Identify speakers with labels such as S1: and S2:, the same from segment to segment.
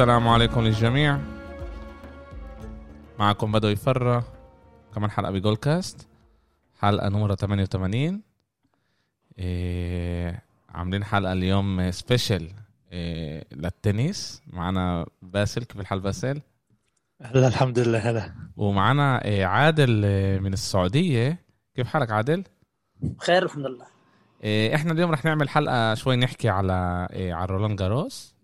S1: السلام عليكم للجميع. معكم بدو يفرى كمان حلقة بجول كاست حلقة نمرة 88 إيه عاملين حلقة اليوم special إيه للتنس. معنا باسل كيف الحال باسل؟
S2: هلا الحمد لله هلا.
S1: ومعنا إيه عادل إيه، من السعودية. كيف حالك عادل؟
S3: بخير الحمد لله.
S1: إيه إحنا اليوم رح نعمل حلقة شوي نحكي على إيه على رولان جاروس.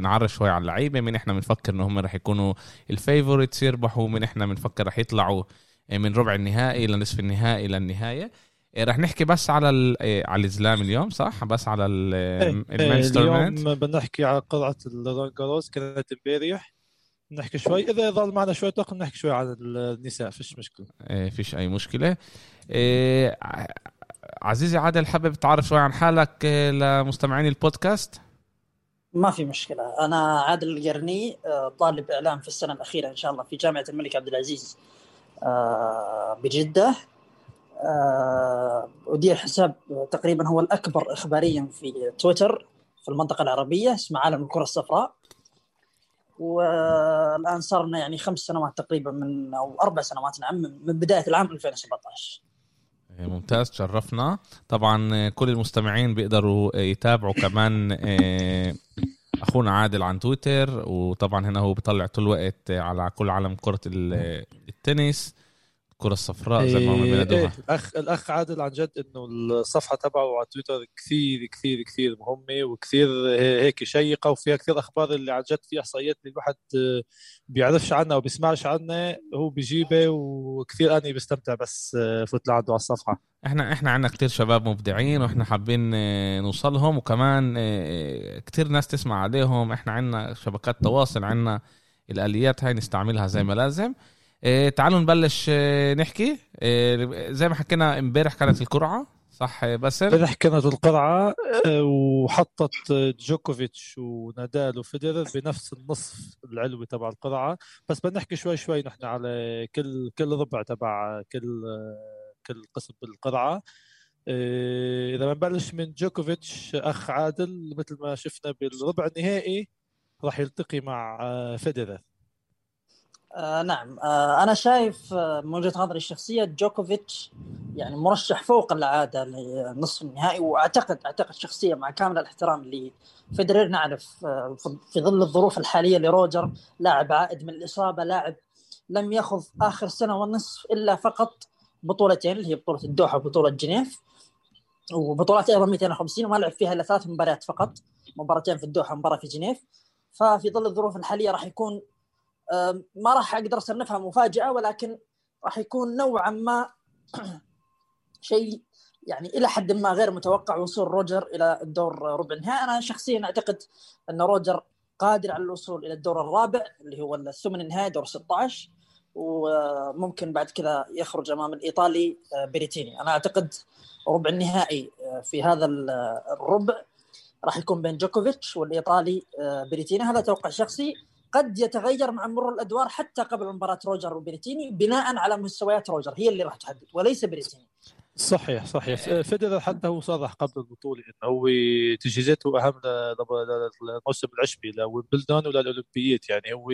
S1: نعرف شوي على اللعيبة مين إحنا بنفكر إنه هم رح يكونوا ال favorites يربحوا مين إحنا بنفكر رح يطلعوا إيه، من ربع النهائي لنصف النهائي للنهاية. إيه رح نحكي بس على إيه على الزلام اليوم صح؟ بس على ال men's tournament
S2: اليوم بنحكي على قرعة الرولان جاروس كانت امبارح. نحكي شوي إذا ظل معنا شوي وقت نحكي شوي عن النساء فيش مشكلة.
S1: إيه فيش أي مشكلة. إيه عزيزي عادل حابب تعرف شوي عن حالك إيه، لمستمعين البودكاست؟
S3: ما في مشكلة. أنا عادل القرني آه، طالب إعلام في السنة الأخيرة إن شاء الله في جامعة الملك عبد العزيز آه، بجدة. آه، أدير حساب تقريبا هو الأكبر إخباريا في تويتر في المنطقة العربية اسمه عالم الكرة الصفراء. والآن صار لنا يعني خمس سنوات تقريبا من أو أربع سنوات نعم من بداية العام 2017
S1: إيه، ممتاز تشرفنا. طبعا آه، كل المستمعين بيقدروا آه، يتابعوا كمان آه، أخونا عادل عن تويتر. وطبعا هنا هو بيطلع طول الوقت على كل عالم ال- التنس. الكرة الصفراء زي ما هم
S2: إيه،
S1: بينادوها.
S2: إيه، الأخ الأخ عادل عن جد إنه الصفحة تبعه على تويتر كثير كثير كثير مهمة وكثير هيك شيقة وفيها كثير أخبار اللي عن جد في إحصائيات اللي الواحد بيعرفش عنها أو بيسمعش عنها هو بيجيبها وكثير اني بستمتع بس فوت لعنده على الصفحة.
S1: إحنا إحنا عندنا كتير شباب مبدعين وإحنا حابين نوصلهم وكمان كتير ناس تسمع عليهم. إحنا عندنا شبكات تواصل عندنا الآليات هاي نستعملها زي ما لازم. تعالوا نبلش آه، نحكي. آه، زي ما حكينا امبارح كانت القرعة صح آه، باسل؟
S2: امبارح كانت القرعة آه، وحطت آه، جوكوفيتش ونادال وفيدرر بنفس النصف العلوي تبع القرعة. بس بدنا نحكي شوي شوي نحن على كل كل ربع تبع كل آه، كل قسم بالقرعة. آه، إذا بنبلش من جوكوفيتش أخ عادل مثل ما شفنا بالربع النهائي راح يلتقي مع آه، فيدرر
S3: آه نعم. آه أنا شايف آه من وجهة نظري الشخصية جوكوفيتش يعني مرشح فوق العادة لنصف النهائي وأعتقد أعتقد شخصيا مع كامل الاحترام لفيدرير. نعرف آه في- ظل الظروف الحالية لروجر لاعب عائد من الإصابة لاعب لم يأخذ آخر سنة ونصف إلا فقط بطولتين اللي هي بطولة الدوحة وبطولة جنيف وبطولات أيضا 250 وما لعب فيها إلا ثلاث مباريات فقط مباراتين في الدوحة ومباراة في جنيف. ففي ظل الظروف الحالية راح يكون ما راح أقدر أصنفها مفاجأة ولكن راح يكون نوعا ما شيء يعني إلى حد ما غير متوقع وصول روجر إلى الدور ربع النهائي. أنا شخصيا أعتقد أن روجر قادر على الوصول إلى الدور الرابع اللي هو الثمن النهائي دور 16 وممكن بعد كذا يخرج أمام الإيطالي آه، بريتيني أنا أعتقد ربع النهائي آه، في هذا ال- الربع راح يكون بين جوكوفيتش والإيطالي آه، بريتيني هذا توقع شخصي. قد يتغير مع مرور الأدوار حتى قبل مباراة روجر وبريتيني بناء على مستويات روجر. هي اللي راح تحدد وليس بريتيني.
S2: صحيح صحيح. فيدرر حتى هو صرح قبل البطولة إنه هو تجهيزاته أهم للموسم العشبي لويمبلدون وللاولمبيات يعني هو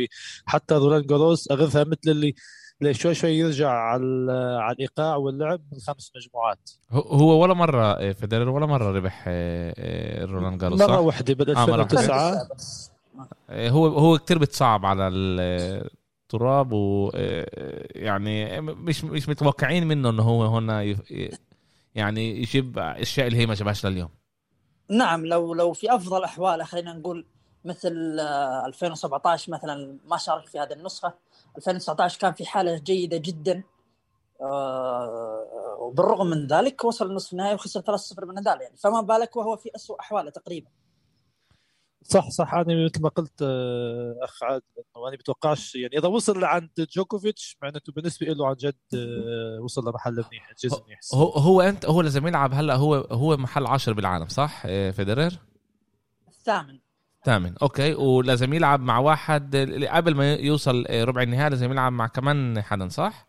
S2: حتى رولان جاروس أخذها مثل اللي شوي شوي يرجع على على الإيقاع واللعب من خمس مجموعات.
S1: هو- هو ولا مرة آه، فيدرر ولا مرة ربح آه، آه، رولان جاروس مرة؟
S2: واحدة بال
S1: آه، مرة واحدة.
S2: 2009
S3: بس
S1: آه، هو هو كتير بتصعب على التراب و آه، يعني مش مش متوقعين منه إنه هو هنا يعني يجيب أشياء اللي هي ما جابهاش لليوم.
S3: نعم لو لو في أفضل أحواله خلينا نقول مثل آه، 2017 مثلا ما شارك في هذه النسخة. 2019 كان في حالة جيدة جدا آه، وبالرغم من ذلك وصل نصف النهائي وخسر 3-0 من نادال يعني. فما بالك وهو في أسوأ أحواله تقريبا.
S2: صح صح. أنا مثل ما قلت آه، أخ عادل أنه أنا بتوقعش يعني إذا وصل لعند جوكوفيتش معناته بالنسبة له عن جد آه، وصل لمحل منيح انجاز منيح.
S1: هو هو أنت هو لازم يلعب هلأ هو هو محل عشر بالعالم صح آه، فيدرر؟
S3: الثامن
S1: ثامن. okay. ولازم يلعب مع واحد قبل ما يوصل ربع النهائي لازم يلعب مع كمان حدا صح؟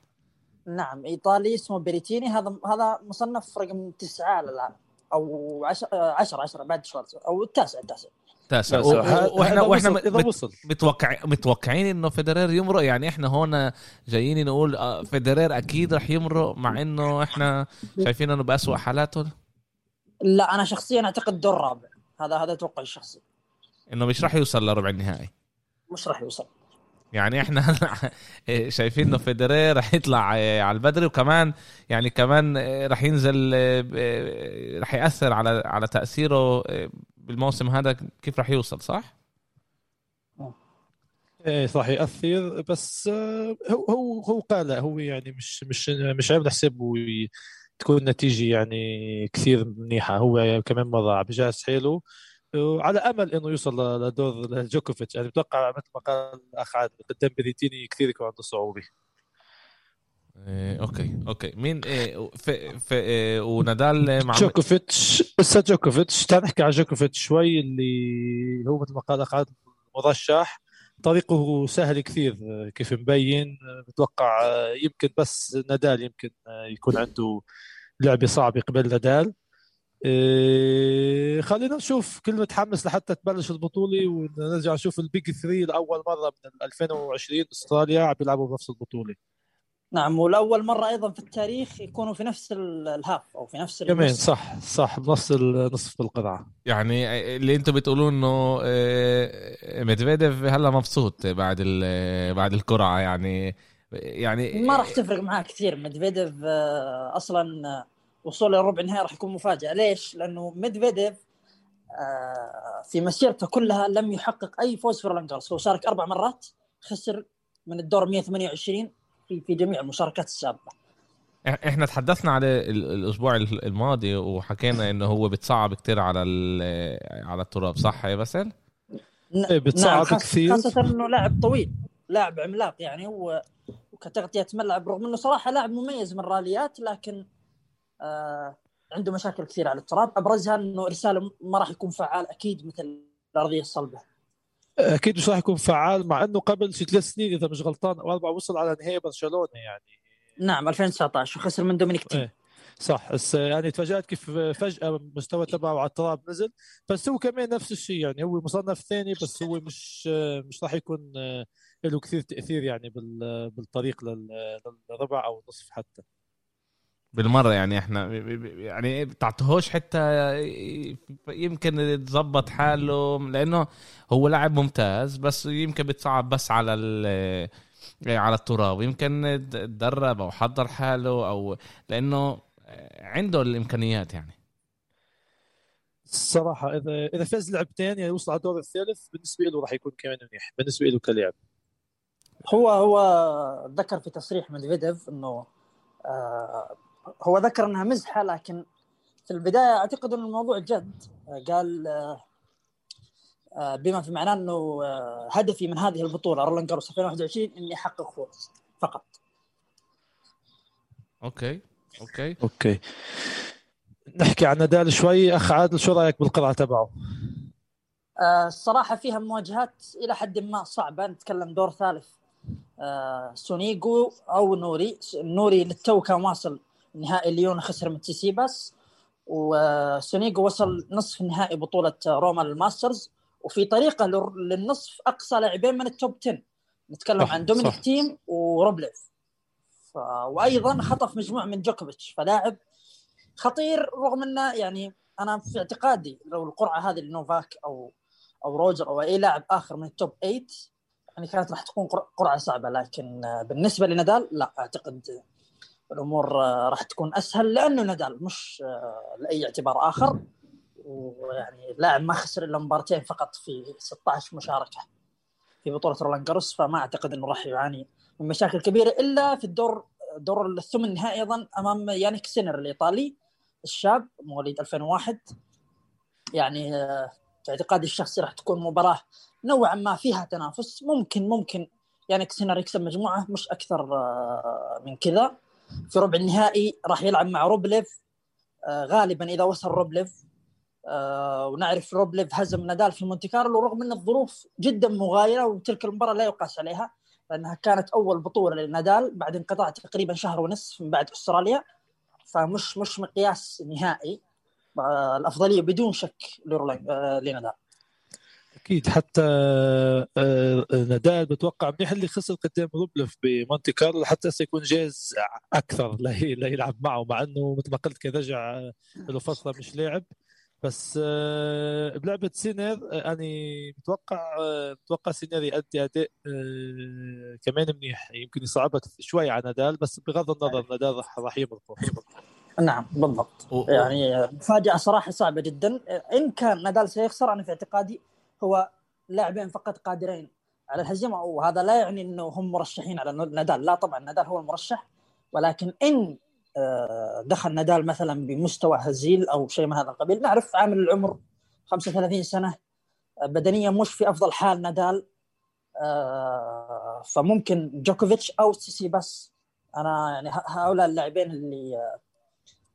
S3: نعم. إيطالي اسمه بريتيني هذا هذا مصنف رقم تسعة على العالم أو 10 10 10 بعد شوارتزمان أو التاسع التاسع.
S1: تاسع
S2: وإحنا
S1: وإحنا
S2: وصل- إذا
S1: مت-
S2: وصل
S1: متوقع متوقعين إنه فيدرير يمرق. يعني إحنا هون جايين نقول آه، فيدرير أكيد رح يمرق مع إنه إحنا شايفين إنه باسوء حالاته.
S3: لا أنا شخصيا أعتقد دور رابع. هذا هذا توقعي الشخصي.
S1: إنه مش رح يوصل لربع النهائي.
S3: مش راح يوصل.
S1: يعني إحنا شايفين إنه فيدرير رح يطلع إيه، على البدري وكمان يعني كمان إيه، رح ينزل رح يأثر على على تأثيره بالموسم هذا كيف رح يوصل صح؟
S2: إيه صح يأثر بس آه، هو هو هو قال هو يعني مش مش مش عامل حسابه ي- تكون نتيجة يعني كثير منيحة. هو كمان مره بجهز حاله وعلى أمل إنه يوصل لدور جوكوفيتش يعني بتوقع مثل ما قال الأخ عادل قدام بريتيني كثير يكون عنده
S1: صعوبة. okay. okay. مين؟ إيه، في في إيه، ونادال مع
S2: جوكوفيتش. بس جوكوفيتش تعال نحكي على جوكوفيتش شوي اللي هو مثل ما قال مرشح طريقه سهل كثير كيف مبين. بتوقع آه، يمكن بس نادال يمكن آه، يكون عنده لعبة صعبة قبل نادال. إيه، خلينا نشوف كل متحمس لحتى تبلش البطولة ونرجع نشوف ال big 3 لأول مرة من 2020 أستراليا عم بيلعبوا بنفس البطولة.
S3: نعم ولاول مرة أيضا في التاريخ يكونوا في نفس ال- ال half أو في نفس
S2: كمان
S3: النص.
S2: صح صح بنص النصف القرعة
S1: يعني اللي أنتم بتقولوا إنه إيه، ميدفيديف هلا مبسوط بعد ال- بعد القرعه يعني يعني
S3: ما راح تفرق معاه كثير ميدفيديف آه، أصلا آه، وصوله لربع النهائي راح يكون مفاجأة ليش؟ لأنه ميدفيديف آه، في مسيرته كلها لم يحقق أي فوز في رولان هو شارك أربع مرات خسر من الدور 128 في في جميع المشاركات السابقه
S1: إحنا تحدثنا على ال- الأسبوع الماضي وحكينا إنه هو بتصعب كتير على ال- على التراب صح يا باسل؟
S2: إيه، بتصعب
S3: نعم
S2: كثير.
S3: خاصة إنه لاعب طويل لاعب عملاق يعني هو وكتغطيه ملعب رغم إنه صراحة لاعب مميز من الراليات لكن آه عنده مشاكل كثيرة على التراب أبرزها إنه إرساله ما راح يكون فعال أكيد مثل الأرضية الصلبة
S2: أكيد مش راح يكون فعال مع إنه قبل شي ثلاث سنين إذا مش غلطان أو اربعه وصل على نهائي برشلونة يعني.
S3: نعم 2019 وخسر من دومينيك تيم
S2: إيه. صح. بس يعني تفاجأت كيف فجأة المستوى تبعه على التراب نزل. بس هو كمان نفس الشيء يعني هو مصنف ثاني بس هو مش مش راح يكون له كثير تأثير يعني بال- بالطريق لل- للربع أو النصف حتى.
S1: بالمرة يعني إحنا يعني تعطيهوش حتى يمكن يتظبط حاله لأنه هو لاعب ممتاز بس يمكن بتصعب بس على ال- على التراب. يمكن تدرب أو حضر حاله أو لأنه عنده الإمكانيات يعني.
S2: الصراحه إذا إذا فاز لعبتين يعني وصل على الدور الثالث بالنسبة له راح يكون كمان منيح بالنسبة له كلاعب.
S3: هو هو ذكر في تصريح ميدفيديف إنه آه هو ذكر انها مزحة لكن في البداية أعتقد ان الموضوع جد. قال آه آه بما في معناه إنه آه هدفي من هذه البطولة رولان جاروس 2021 إني أحقق فوز فقط.
S1: okay okay.
S2: okay. نحكي عن نادال شوي. أخ عادل شو رأيك بالقرعه تبعه؟
S3: الصراحة فيها مواجهات إلى حد ما صعبة. نتكلم دور ثالث. سونيجو أو نوري نوري للتو كان واصل نهائي ليون خسر من تيسيباس وسونيجو وصل نصف نهائي بطولة روما للماسترز وفي طريقة لل- للنصف أقصى لاعبين من ال top 10 نتكلم
S2: صح،
S3: عن دومينيك
S2: صح.
S3: تيم وروبليف. ف... وأيضا خطف مجموعة من جوكوفيتش فلاعب خطير رغم إنه يعني أنا في اعتقادي لو القرعة هذه لنوفاك أو أو روجر أو أي لاعب آخر من ال top 8 يعني كانت راح تكون قر- قرعة صعبة لكن بالنسبة لنادال لا أعتقد الأمور آه، راح تكون أسهل لأنه نادال مش آه، لأي اعتبار آخر. ويعني لاعب ما خسر إلا مباراتين فقط في 16 مشاركة في بطولة رولان جاروس فما أعتقد إنه راح يعاني من مشاكل كبيرة إلا في الدور دور الثمن النهائي أيضا أمام يانيك سينر الإيطالي الشاب مواليد 2001 يعني آه، في اعتقادي الشخصي راح تكون مباراة نوعا ما فيها تنافس. ممكن ممكن يانيك سينر يكسب مجموعة مش أكثر آه، من كذا. في ربع النهائي راح يلعب مع روبليف. آه، غالبا إذا وصل روبليف. آه، ونعرف روبليف هزم نادال في مونتي كارلو رغم إن الظروف جدا مغايرة وتلك المباراة لا يقاس عليها لأنها كانت أول بطولة لنادال بعد انقطاع تقريبا شهر ونصف من بعد أستراليا. فمش مش مقياس نهائي. آه، الأفضلية بدون شك لنادال.
S2: أكيد حتى آه، آه، نادال بتوقع منيح اللي خسر قدام روبلف بمونتي كارلو حتى سيكون جاهز أكثر ليلعب معه مع إنه مثل ما قلت كان رجع آه، له فترة مش لاعب. بس بلعبة سينر أنا متوقع متوقع سينر يؤدي أداء كمان منيح. يمكن يصعبها شوي على نادال بس بغض النظر نادال راح راح يمرقه
S3: نعم بالضبط. يعني مفاجأة صراحة صعبة جدا. إن كان نادال سيخسر أنا في اعتقادي هو لاعبين فقط قادرين على الهزيمه وهذا لا يعني إنه هم مرشحين على نادال. لا طبعا نادال هو المرشح. ولكن إن آه، دخل نادال مثلا بمستوى هزيل أو شيء من هذا القبيل نعرف عامل العمر 35 سنة آه، بدنيا مش في أفضل حال نادال. آه، فممكن جوكوفيتش أو سيسي بس أنا يعني هؤلاء اللاعبين اللي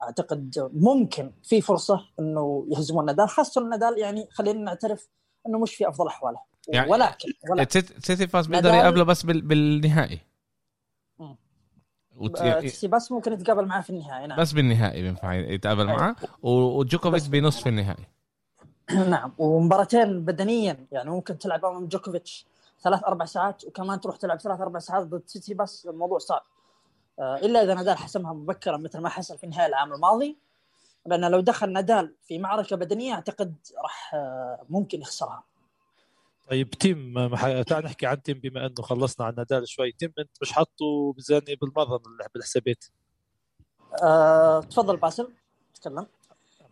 S3: أعتقد ممكن في فرصة إنه يهزمون نادال خاصة نادال يعني خلينا نعترف إنه مش في أفضل أحواله. يعني ولكن, ولكن
S1: سيتي فاز بيقدر يقابله بس بالنهائي.
S3: وت... يعني بس ممكن يتقابل معاه في النهائي نعم.
S1: بس بالنهائي بينفع يتقابل أيوه. معاه وجوكوفيتش بنصف النهائي.
S3: نعم. ومباراتين بدنيا يعني ممكن تلعب أمام جوكوفيتش ثلاث أربع ساعات وكمان تروح تلعب ثلاث أربع ساعات ضد سيتي بس الموضوع صعب. آه، إلا إذا نادال حسمها مبكرا مثل ما حصل في نهايه العام الماضي. لأن لو دخل نادال في معركة بدنية أعتقد راح آه، ممكن يخسرها.
S2: طيب تيم تعال نحكي عن تيم بما إنه خلصنا عن نادال شوي. تيم أنت مش حاطه بزاني بالمرة بالحسابات؟
S3: أه، تفضل باسل تكلم.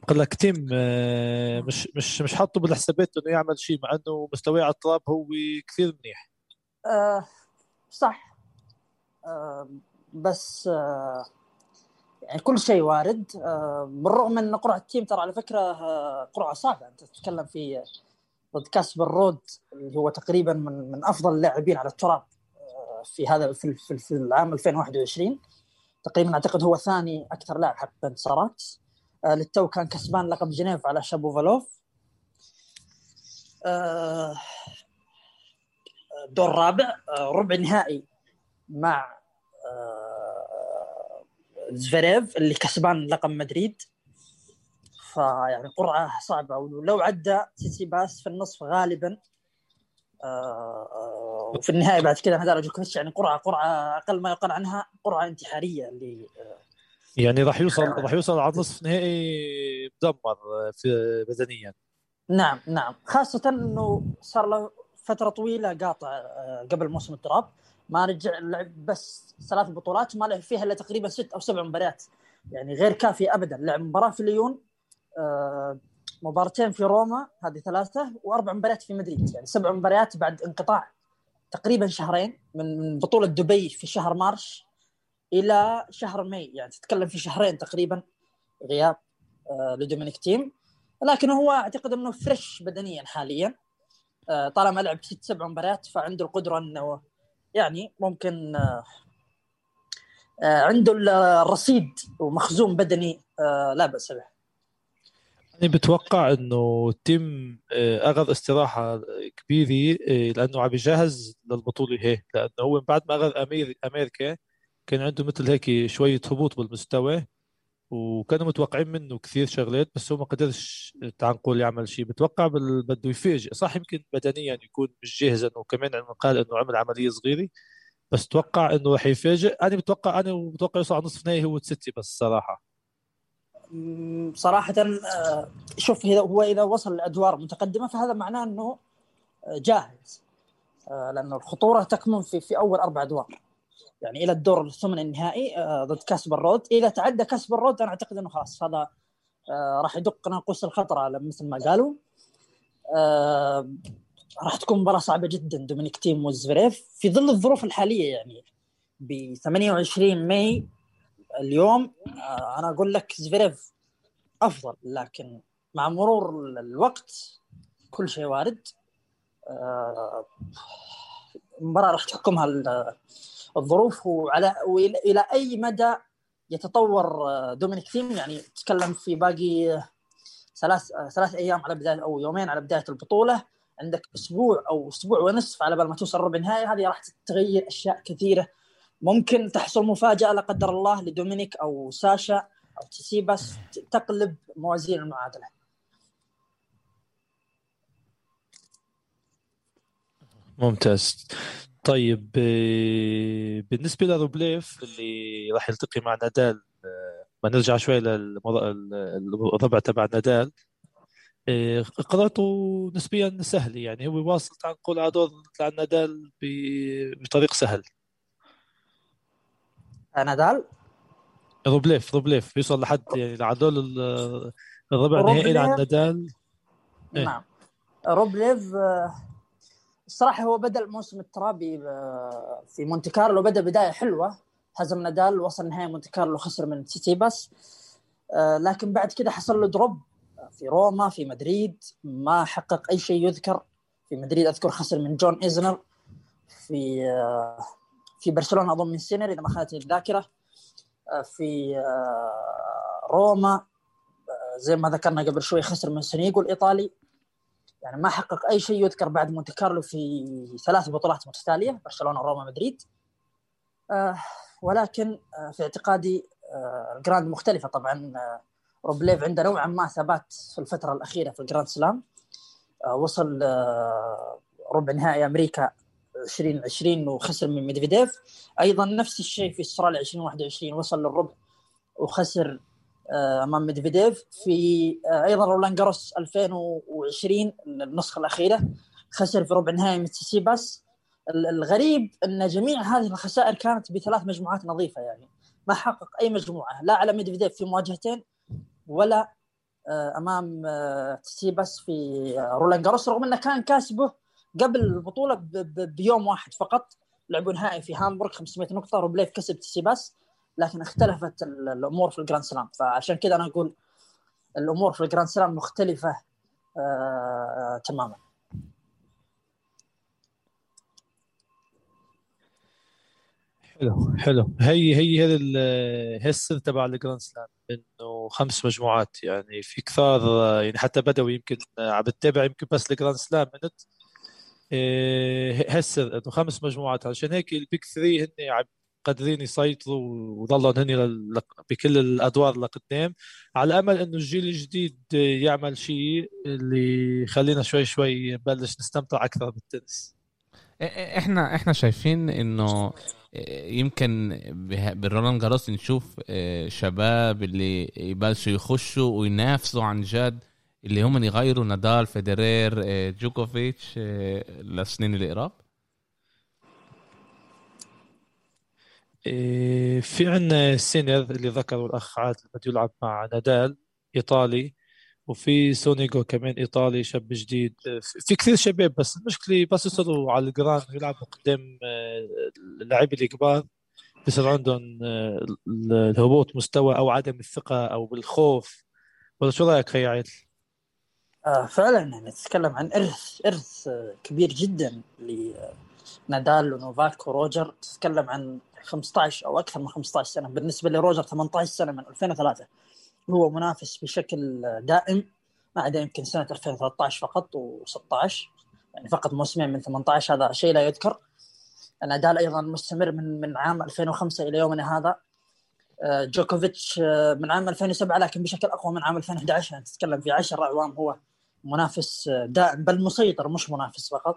S2: بقول لك تيم أه، مش مش مش حاطه بالحسابات إنه يعمل شيء مع إنه مستواه على التراب هو كثير منيح.
S3: أه صح. أه بس أه يعني كل شيء وارد. أه بالرغم إن قرعة التيم ترى على فكرة أه قرعة صعبة. أنت تتكلم في ضد كاسبر رود اللي هو تقريبا من من أفضل اللاعبين على التراب آه، في هذا في, في, في العام 2021 تقريبا أعتقد هو ثاني أكثر لاعب حقق انتصارات آه، للتو كان كسبان لقب جنيف على شابوفالوف. آه، دور رابع ربع نهائي مع زفيريف اللي كسبان لقب مدريد. فيعني قرعة صعبة. ولو عدى سيسي باس في النصف غالبا. آه وفي النهاية بعد كذا نادال جوكوفيتش يعني قرعة قرعة أقل ما يقال عنها قرعة انتحارية اللي آه
S2: يعني راح يوصل راح يوصل على نصف نهائي مدمر في بدنيا
S3: نعم نعم. خاصة إنه صار له فترة طويلة قاطع آه، قبل موسم التراب. ما رجع لعب بس ثلاث بطولات ما لعب فيها إلا تقريبا ست أو سبع مباريات. يعني غير كافية ابدا. لعب مباراة في ليون آه، مباراتين في روما هذه ثلاثة وأربع مباريات في مدريد. يعني سبع مباريات بعد انقطاع تقريبا شهرين من بطولة دبي في شهر March إلى شهر May. يعني تتكلم في شهرين تقريبا غياب آه، لدومينيك تيم. لكن هو أعتقد أنه fresh بدنيا حاليا. آه، طالما لعب ست سبع مباريات فعنده القدرة أنه يعني ممكن عنده الرصيد ومخزون بدني لا بأس به.
S2: أنا بتوقع آه، أخذ استراحة كبيرة آه، لأنه عم يجهز للبطولة هي لأنه هو بعد ما أخذ أمريكا كان عنده مثل هيك شوية هبوط بالمستوى. وكانوا متوقعين منه كثير شغلات بس هو ما قدرش تعال نقول يعمل شيء. بتوقع بده يفاجئ صح يمكن بدنيا يكون مش جاهز إنه كمان قال إنه عمل عملية صغيرة بس توقع إنه رح يفاجئ. أنا بتوقع أنا بتوقع يوصل على نصف نهائي هو سيتي بس صراحة.
S3: صراحة آه، شوف هو إذا وصل لأدوار متقدمة فهذا معناه أنه جاهز. آه، لأنه الخطورة تكمن في في أول أربع أدوار. يعني إلى الدور الثمن النهائي ضد كاسبر رود. إذا تعدى كاسبر رود أنا أعتقد أنه خلاص هذا راح يدق ناقوس الخطر على مثل ما قالوا. راح تكون مباراة صعبة جدا دومينيك تيم وزفريف. في ظل الظروف الحالية يعني ب 28 May اليوم آه، أنا أقول لك زفيريف أفضل لكن مع مرور الوقت كل شيء وارد. آه، المباراه راح تحكمها الظروف وعلى والى أي مدى يتطور آه، دومينيك ثيم؟ يعني تتكلم في باقي ثلاث ثلاث أيام على بداية أو يومين على بداية البطولة. عندك أسبوع أو أسبوع ونصف على بال ما توصل ربع النهائي هذه راح تغير أشياء كثيرة. ممكن تحصل مفاجأة لا قدر الله لدومينيك أو ساشا أو تسيباس تقلب موازين المعادلة.
S2: ممتاز. طيب آه، بالنسبة لروبليف اللي راح يلتقي مع نادال آه، ما نرجع شوي للربع تبع نادال آه، قراءته نسبيا سهل يعني هو واصل تعال نقول على دور نادال بطريق سهل.
S3: نادال؟
S2: روبليف روبليف يوصل لحد يعني لحدود الربع النهائي عن نادال.
S3: إيه؟ نعم. روبليف الصراحة هو بدأ الموسم الترابي في مونتي كارلو بدأ بداية حلوة. هزم نادال وصل نهائي مونتي كارلو خسر من تسيتسيباس. آه، لكن بعد كده حصل له drop في روما في مدريد. ما حقق أي شيء يذكر. في مدريد أذكر خسر من جون إيزنر. في آه، في برشلونة أظن من سينر إذا ما خانتني الذاكرة. آه، في روما. زي ما ذكرنا قبل شوي خسر من سونيجو الإيطالي. يعني ما حقق أي شيء يذكر بعد مونتي كارلو في ثلاث بطولات متتاليه برشلونة روما مدريد. آه ولكن آه في اعتقادي آه ال Grand مختلفة طبعا. آه روبليف عنده نوعا ما ثبات في الفترة الأخيرة في ال Grand Slam. آه وصل آه ربع نهائي أمريكا 2020 وخسر من ميدفيديف أيضا نفس الشيء في أستراليا 2021 وصل للربع وخسر أمام ميدفيديف. في آه، أيضا رولان جاروس 2020 النسخة الأخيرة خسر في ربع نهائي من تسيتسيباس الغريب إن جميع هذه الخسائر كانت بثلاث مجموعات نظيفة يعني ما حقق أي مجموعة لا على ميدفيديف في مواجهتين ولا آه، أمام تسيباس في رولان جاروس رغم إنه كان كاسبه قبل البطولة بيوم واحد فقط لعبوا نهائي في هامبورغ 500 نقطة روبليف كسب تسيباس لكن اختلفت الأمور في ال Grand Slam. فعشان كذا أنا أقول الأمور في ال Grand Slam مختلفة آه تماما.
S2: حلو حلو. هي هي هذا هي السر تبع ال Grand Slam إنه خمس مجموعات. يعني في كثار يعني حتى بدوي يمكن عم بتتابع يمكن بس ال Grand Slam منته السر إنه خمس مجموعات. عشان هيك ال Big 3 هن عم قادرين يسيطروا وظلوا هن بكل الأدوار لقدام على امل إنه الجيل الجديد يعمل شيء اللي يخلينا شوي شوي نبلش نستمتع أكثر بالتنس.
S1: إحنا إحنا شايفين إنه يمكن بالرولان جاروس نشوف شباب اللي يبلشوا يخشوا وينافسوا عن جد اللي هم يغيروا نادال فيدرير جوكوفيتش للسنين اللي قراب
S2: في عندنا سينر اللي ذكره الأخ عادل بده يلعب مع نادال إيطالي وفي سونيجو كمان إيطالي شاب جديد. في كثير شباب بس المشكلة بس يصلوا على ال Grand يلعبوا قدام آه، اللعيبة الكبار بصير عندهم الهبوط مستوى أو عدم الثقة أو بالخوف. ولا شو رأيك خي عادل؟
S3: آه فعلا يعني نتكلم عن إرث إرث كبير جدا لنادال ونوفاك وروجر تتكلم عن 15 أو أكثر من 15 سنة. بالنسبة لروجر 18 سنة من 2003 هو منافس بشكل دائم ما عدا يمكن سنة 2013 فقط و16 يعني فقط موسمين من 18 هذا شيء لا يذكر. نادال أيضا مستمر من من عام 2005 إلى يومنا هذا. آه، جوكوفيتش آه، من عام 2007 لكن بشكل أقوى من عام 2011 يعني تتكلم في 10 أعوام. هو منافس آه، دائم بل مسيطر مش منافس فقط.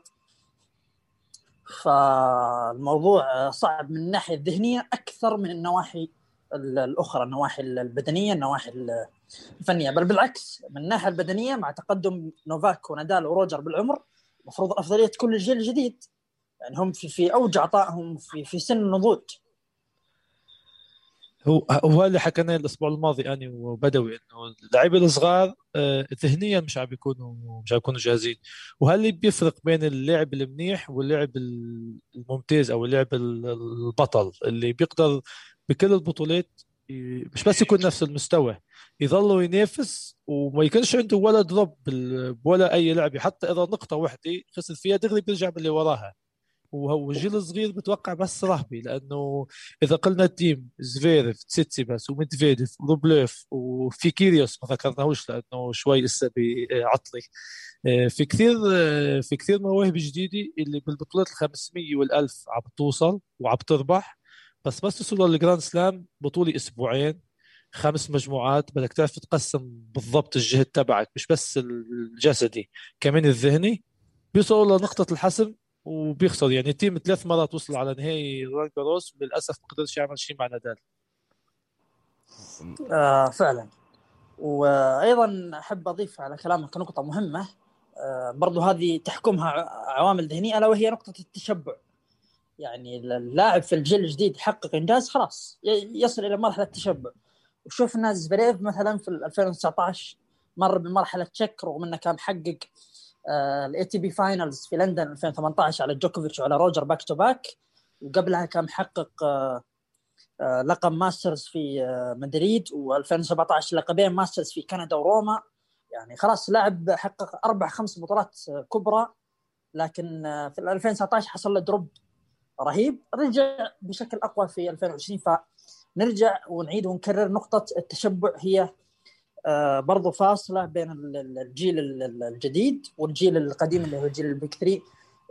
S3: فالموضوع صعب من الناحية الذهنية أكثر من النواحي الأخرى النواحي البدنية النواحي الفنية. بل بالعكس من الناحية البدنية مع تقدم نوفاك ونادال وروجر بالعمر المفروض الأفضلية تكون للجيل الجديد. يعني هم في في أوج عطائهم في في سن النضوج
S2: هو هو اللي حكيناه الأسبوع الماضي أنا وبدوي إنه اللعيبة الصغار آه، ذهنيا مش عم بيكونوا مش عم بيكونوا جاهزين. وهل بيفرق بين اللاعب المنيح واللاعب الممتاز أو اللاعب البطل اللي بيقدر بكل البطولات مش بس يكون نفس المستوى يظل ينافس وما يكونش عنده ولا دروب ولا أي لعبه حتى إذا نقطة واحدة خسر فيها دغري بيرجع باللي وراها. والجيل الصغير بتوقع بس رهبي لأنه إذا قلنا التيم زفيرف تسيتسيباس وميدفيديف وروبليف وفي كيريوس ما ذكرناهوش لأنه شوي لسه بعطلي. آه، في كثير آه، في كثير مواهب جديدة اللي بالبطولات ال 500 وال1000 عم توصل وعم تربح. بس بس توصلوا لل Grand Slam بطولة أسبوعين خمس مجموعات بدك تعرف تقسم بالضبط الجهد تبعك مش بس الجسدي كمان الذهني. بيوصلوا لنقطة الحسم وبيخسر. يعني التيم ثلاث مرات وصل على نهائي رولان جاروس وللاسف ما قدرش يعمل شيء مع نادال.
S3: آه فعلا. وأيضا أحب أضيف على كلامك نقطة مهمة. آه برضو هذه تحكمها عوامل ذهنية ألا وهي نقطة التشبع. يعني اللاعب في الجيل الجديد يحقق إنجاز خلاص. يصل إلى مرحلة التشبع. وشفنا زفيريف مثلا في 2019 مر بمرحلة تشبع رغم إنه كان حقق ال ATP Finals في لندن 2018 على جوكوفيتش وعلى روجر back to back وقبلها كان محقق آه، آه، لقب Masters في آه، مدريد و2017 لقبين Masters في كندا وروما. يعني خلاص لاعب حقق أربع خمس بطولات كبرى. لكن في 2019 حصل له دروب رهيب. رجع بشكل أقوى في 2020 فنرجع ونعيد ونكرر نقطة التشبع هي برضو فاصلة بين الجيل الجديد والجيل القديم اللي هو الجيل البيك 3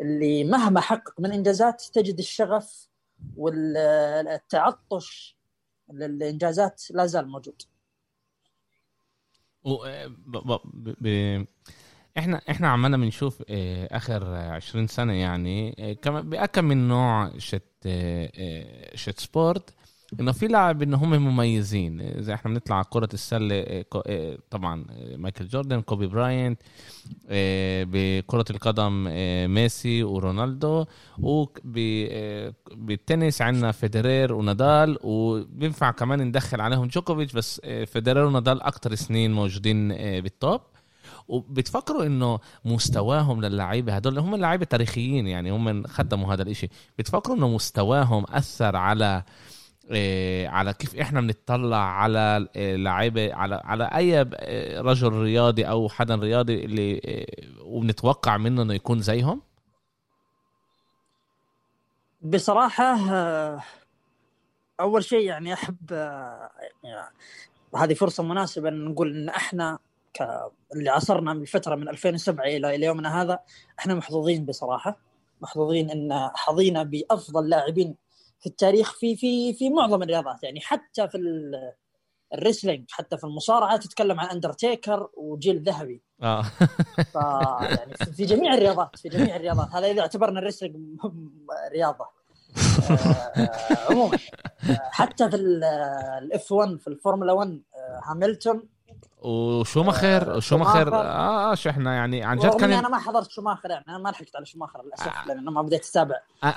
S3: اللي مهما حقق من إنجازات تجد الشغف والتعطش للإنجازات لا زال موجود.
S1: ب... إحنا إحنا عمالنا بنشوف آه، آخر 20 سنة يعني آه، بأكم من نوع شت شت سبورت إنه في لاعب إنه هم مميزين. إذا إحنا بنطلع على كرة السلة طبعا مايكل جوردن كوبي براينت إيه، بكرة القدم ميسي ورونالدو وبالتنس عندنا فيدرير ونادال وبينفع كمان ندخل عليهم جوكوفيتش بس فيدرير ونادال أكثر سنين موجودين بال top وبتفكروا إنه مستواهم للعيبة هدول هم اللعيبه تاريخيين يعني هم خدموا هذا الإشي. بتفكروا إنه مستواهم أثر على على كيف إحنا بنطلع على إيه، لعيبة على على أي إيه، رجل رياضي أو حدا رياضي اللي وبنتوقع منه إنه يكون زيهم
S3: بصراحة آه، أول شيء يعني أحب آه، يعني هذه فرصة مناسبة إن نقول إن إحنا. اللي عاصرنا من فترة من 2007 إلى إلى يومنا هذا إحنا محظوظين بصراحة محظوظين إن حظينا بأفضل لاعبين في التاريخ في في في معظم الرياضات. يعني حتى في ال wrestling حتى في المصارعة تتكلم عن اندرتيكر وجيل ذهبي. آه. ف يعني في جميع الرياضات في جميع الرياضات. هذا إذا اعتبرنا ال wrestling رياضة. آه عموما. آه، حتى في ال F 1 في الفورمولا 1 آه، هاملتون
S1: وشوماخر وشوماخر آه, آه إحنا يعني عن جد
S3: كان أنا ما حضرت شوماخر يعني أنا ما لحقت على شوماخر للأسف آه. لأن ما بديت أتابع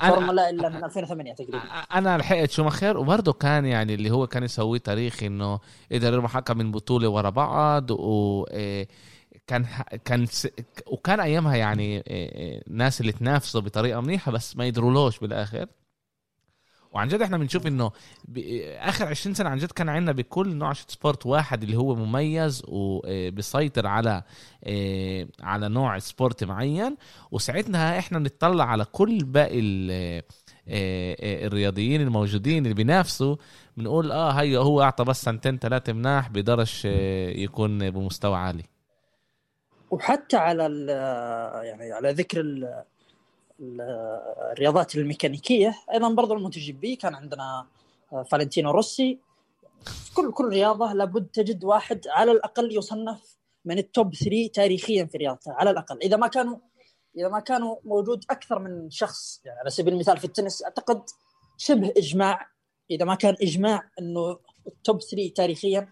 S3: فورمولا إلا من 2008 تقريبا.
S1: أنا لحقت شوماخر وبرضه كان يعني اللي هو كان يسويه تاريخ إنه قدر يربح كم من بطولة ورا بعض و آه، كان كان وكان أيامها يعني الناس آه، اللي تنافسوا بطريقة منيحة بس ما قدرولوش بالآخر. وعن جد إحنا بنشوف إنه آخر 20 سنة عن جد كان عندنا بكل نوع sport واحد اللي هو مميز وبيسيطر على آه، على نوع sport معين. وساعتها إحنا بنطلع على كل باقي آه، آه، الرياضيين الموجودين اللي بينافسوا بنقول آه هي هو أعطى بس سنتين ثلاثة مناح بيقدرش يكون بمستوى عالي.
S3: وحتى على يعني على ذكر الرياضات الميكانيكية. أيضا برضو ال MotoGP كان عندنا آه، فالنتينو روسي. كل كل رياضة لابد تجد واحد على الأقل يصنف من ال top 3 تاريخيا في رياضته على الأقل. إذا ما كانوا إذا ما كانوا موجود أكثر من شخص يعني على سبيل المثال في التنس أعتقد شبه إجماع إذا ما كان إجماع إنه ال top 3 تاريخيا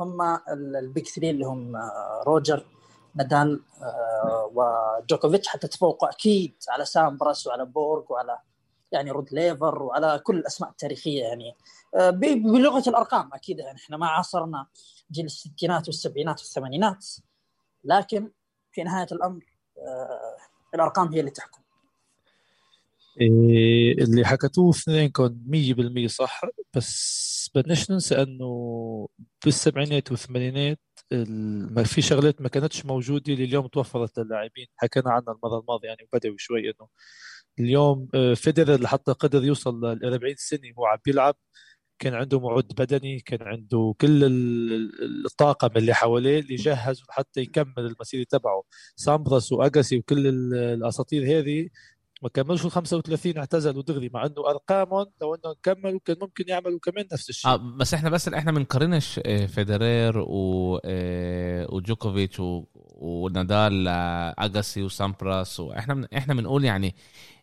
S3: هم ال Big 3 اللي هم آه، روجر. نادال آه، وجوكوفيتش حتى تفوقوا أكيد على سامبرس وعلى بورغ وعلى يعني رود ليفر وعلى كل الأسماء التاريخية يعني. آه، بلغة الأرقام أكيد يعني. إحنا ما عاصرنا جيل الستينات والسبعينات والثمانينات لكن في نهاية الأمر آه، الأرقام هي اللي تحكم.
S2: إيه اللي حكتوه اثنينكم 100% صح بس بدناش ننسى إنه بالسبعينات والثمانينات ما في شغلات ما كانتش موجودة اللي اليوم توفرت للاعبين. حكينا عنها المرة الماضية يعني بدوي شوي إنه اليوم آه، فيدرر اللي حتى قدر يوصل ل 40 سنة وهو عم بيلعب. كان عنده معد بدني كان عنده كل الطاقم اللي حواليه اللي جهزوا حتى يكمل المسيرة تبعه. سامبرس واجاسي وكل الأساطير هذه ما كملوش ال 35 اعتزلوا دغري مع إنه أرقامهم لو إنهم كملوا كان ممكن يعملوا كمان نفس الشيء
S1: آه بس إحنا بس إحنا بنقارنش آه، فيدرير و آه، وجوكوفيتش. ونادال اجاسي وسامبراس وإحنا إحنا بنقول يعني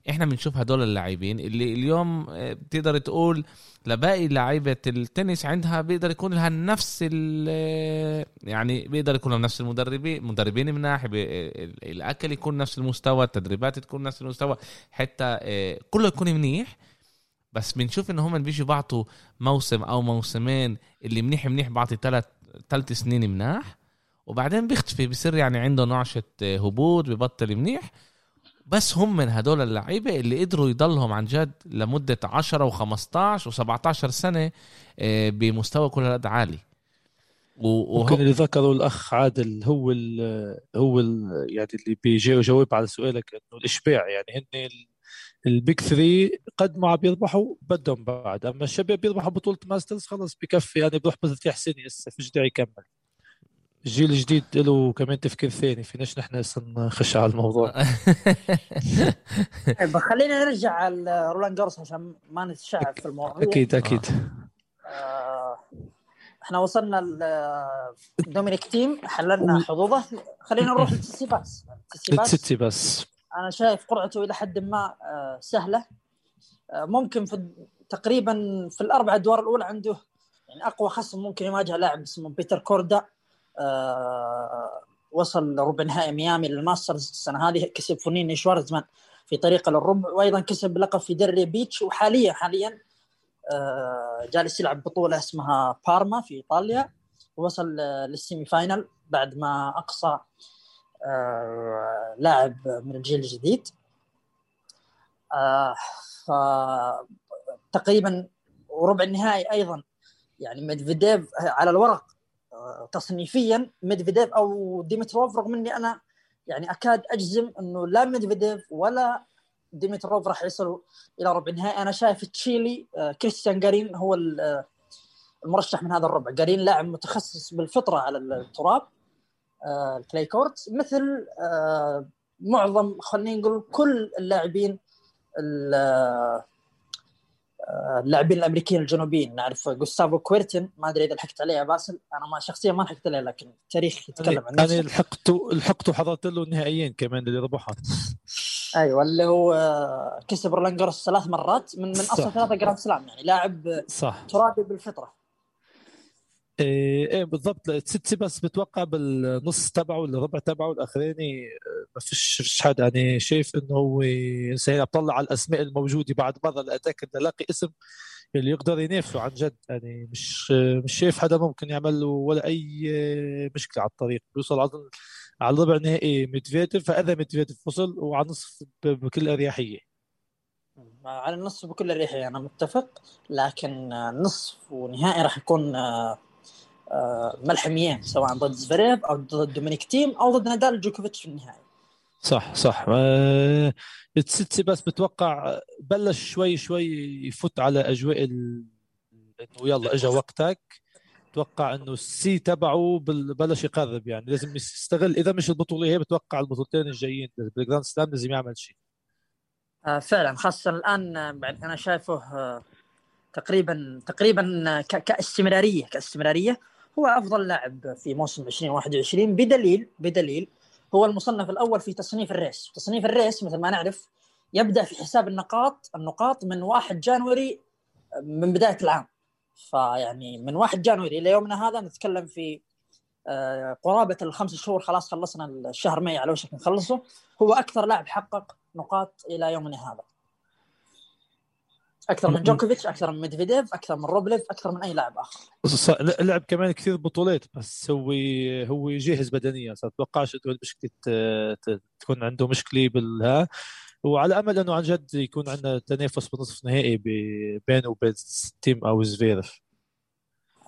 S1: إحنا بنشوف هدول اللاعبين اللي اليوم آه، بتقدر تقول لباقي لعيبة التنس عندها بيقدر يكون لها نفس يعني بيقدر يكون لهم نفس المدربين مدربين مناح الأكل يكون نفس المستوى التدريبات تكون نفس المستوى حتى آه، كله يكون منيح. بس بنشوف إن هم بيجوا بعطوا موسم أو موسمين اللي منيح منيح بعطي ثلاث ثلاث سنين مناح وبعدين بيختفي بصير يعني عنده نعشة آه، هبوط ببطل منيح. بس هم من هدول اللعيبة اللي قدروا يضلهم عن جد لمدة 10 و15 و17 سنة آه، بمستوى كل هذا عالي.
S2: وهو ممكن اللي ذكره الأخ عادل هو ال هو ال يعني اللي بيجي يجاوب على سؤالك إنه الإشباع. يعني هن ال Big Three قد ما بيربحوا بدهم بعد أما الشباب بيربحوا بطولة ماسترز خلص بكفي يعني بروح بترتاح سنة هسه فيش داعي يكمل. الجيل الجديد له كمان تفكير ثاني فيناش نحن هسه نخش على الموضوع؟
S3: طيب، خلينا نرجع على رولان جارس عشان ما نتشعب في الموضوع.
S2: أكيد أكيد.
S3: آه إحنا وصلنا لدومينيك تيم حللنا حظوظه. خلينا نروح للتسيباس
S2: التسيباس
S3: أنا شايف قرعته إلى حد ما آه، سهلة. آه، ممكن في تقريبا في الأربع أدوار الأولى عنده يعني أقوى خصم ممكن يواجه لاعب اسمه بيتر كوردا. وصل ربع نهائي ميامي للماسترز السنة هذه كسب فونيني شوارزمان في طريقه للربع وأيضا كسب لقب في ديلراي بيتش وحاليا حاليا جالس يلعب بطولة اسمها بارما في إيطاليا ووصل لل semi final بعد ما أقصى آه، لاعب من الجيل الجديد. آه، تقريبا وربع النهائي أيضا. يعني ميدفيديف على الورق آه، تصنيفيا ميدفيديف أو ديمتروف رغم إني أنا يعني أكاد أجزم إنه لا ميدفيديف ولا ديمتروف راح يصلوا إلى ربع النهائي أنا شايف التشيلي كريستيان جارين هو المرشح من هذا الربع. جارين لاعب متخصص بالفطرة على التراب ال clay court مثل آه، معظم خلينا نقول كل اللاعبين آه، اللاعبين الأمريكيين الجنوبيين نعرف جوستافو كويرتن ما أدري إذا لحقت عليه يا باسل. أنا ما شخصيا ما لحقت عليه لكن التاريخ يتكلم
S2: عن نفسه. أنا لحقت لحقت وحضرت له النهائيين كمان اللي ربحها
S3: أيوه اللي هو كسب رولان ثلاث مرات من من أصل ثلاثة Grand Slam يعني لاعب صح. ترابي بالفطرة.
S2: إيه, إيه بالضبط. تسيتسيباس بتوقع بالنص تبعه الربع تبعه الأخراني ما فيش حدا يعني شايف إنه هو انسان بطلع على الأسماء الموجودة بعد مرة لاتاكد نلاقي اسم اللي يقدر ينافسه عن جد. يعني مش مش شايف حدا ممكن يعمل له ولا أي مشكلة على الطريق. بيوصل على على الربع النهائي ميدفيديف. فاذا ميدفيديف وصل وعلى النصف بكل أريحية.
S3: على النصف بكل أريحية أنا متفق. لكن نصف ونهائي راح يكون ملحميين سواء ضد زفريف أو ضد دومينيك تيم أو ضد نادال جوكوفيتش في النهائي.
S2: صح صح. أه تسيتسيباس بتوقع بلش شوي شوي يفوت على أجواء ال... إنه يلا اجى وقتك. أتوقع إنه السي تبعه بلش يقرب يعني. لازم يستغل إذا مش البطولة هي بتوقع البطولتين الجايين. بال Grand Slam لازم يعمل شيء.
S3: آه فعلا. خاصة الآن بعد أنا شايفه آه تقريبا تقريبا كاستمرارية كاستمرارية. هو أفضل لاعب في موسم 2021 بدليل بدليل هو المصنف الأول في تصنيف ال race، تصنيف ال race مثل ما نعرف يبدأ في حساب النقاط النقاط من 1 January من بداية العام. فيعني من 1 January إلى يومنا هذا نتكلم في آه، قرابة الخمس شهور خلاص خلصنا الشهر ماي على وشك نخلصه هو أكثر لاعب حقق نقاط إلى يومنا هذا. أكثر من جوكوفيتش أكثر من ميدفيديف أكثر من روبليف أكثر من أي لاعب آخر.
S2: لعب كمان كثير بطولات بس هو هو جاهز بدنيا اتوقعش إنه المشكلة تكون عنده مشكلة بالهاي. وعلى أمل إنه عن جد يكون عندنا تنافس بنصف نهائي بينه وبين تيم أو زفيرف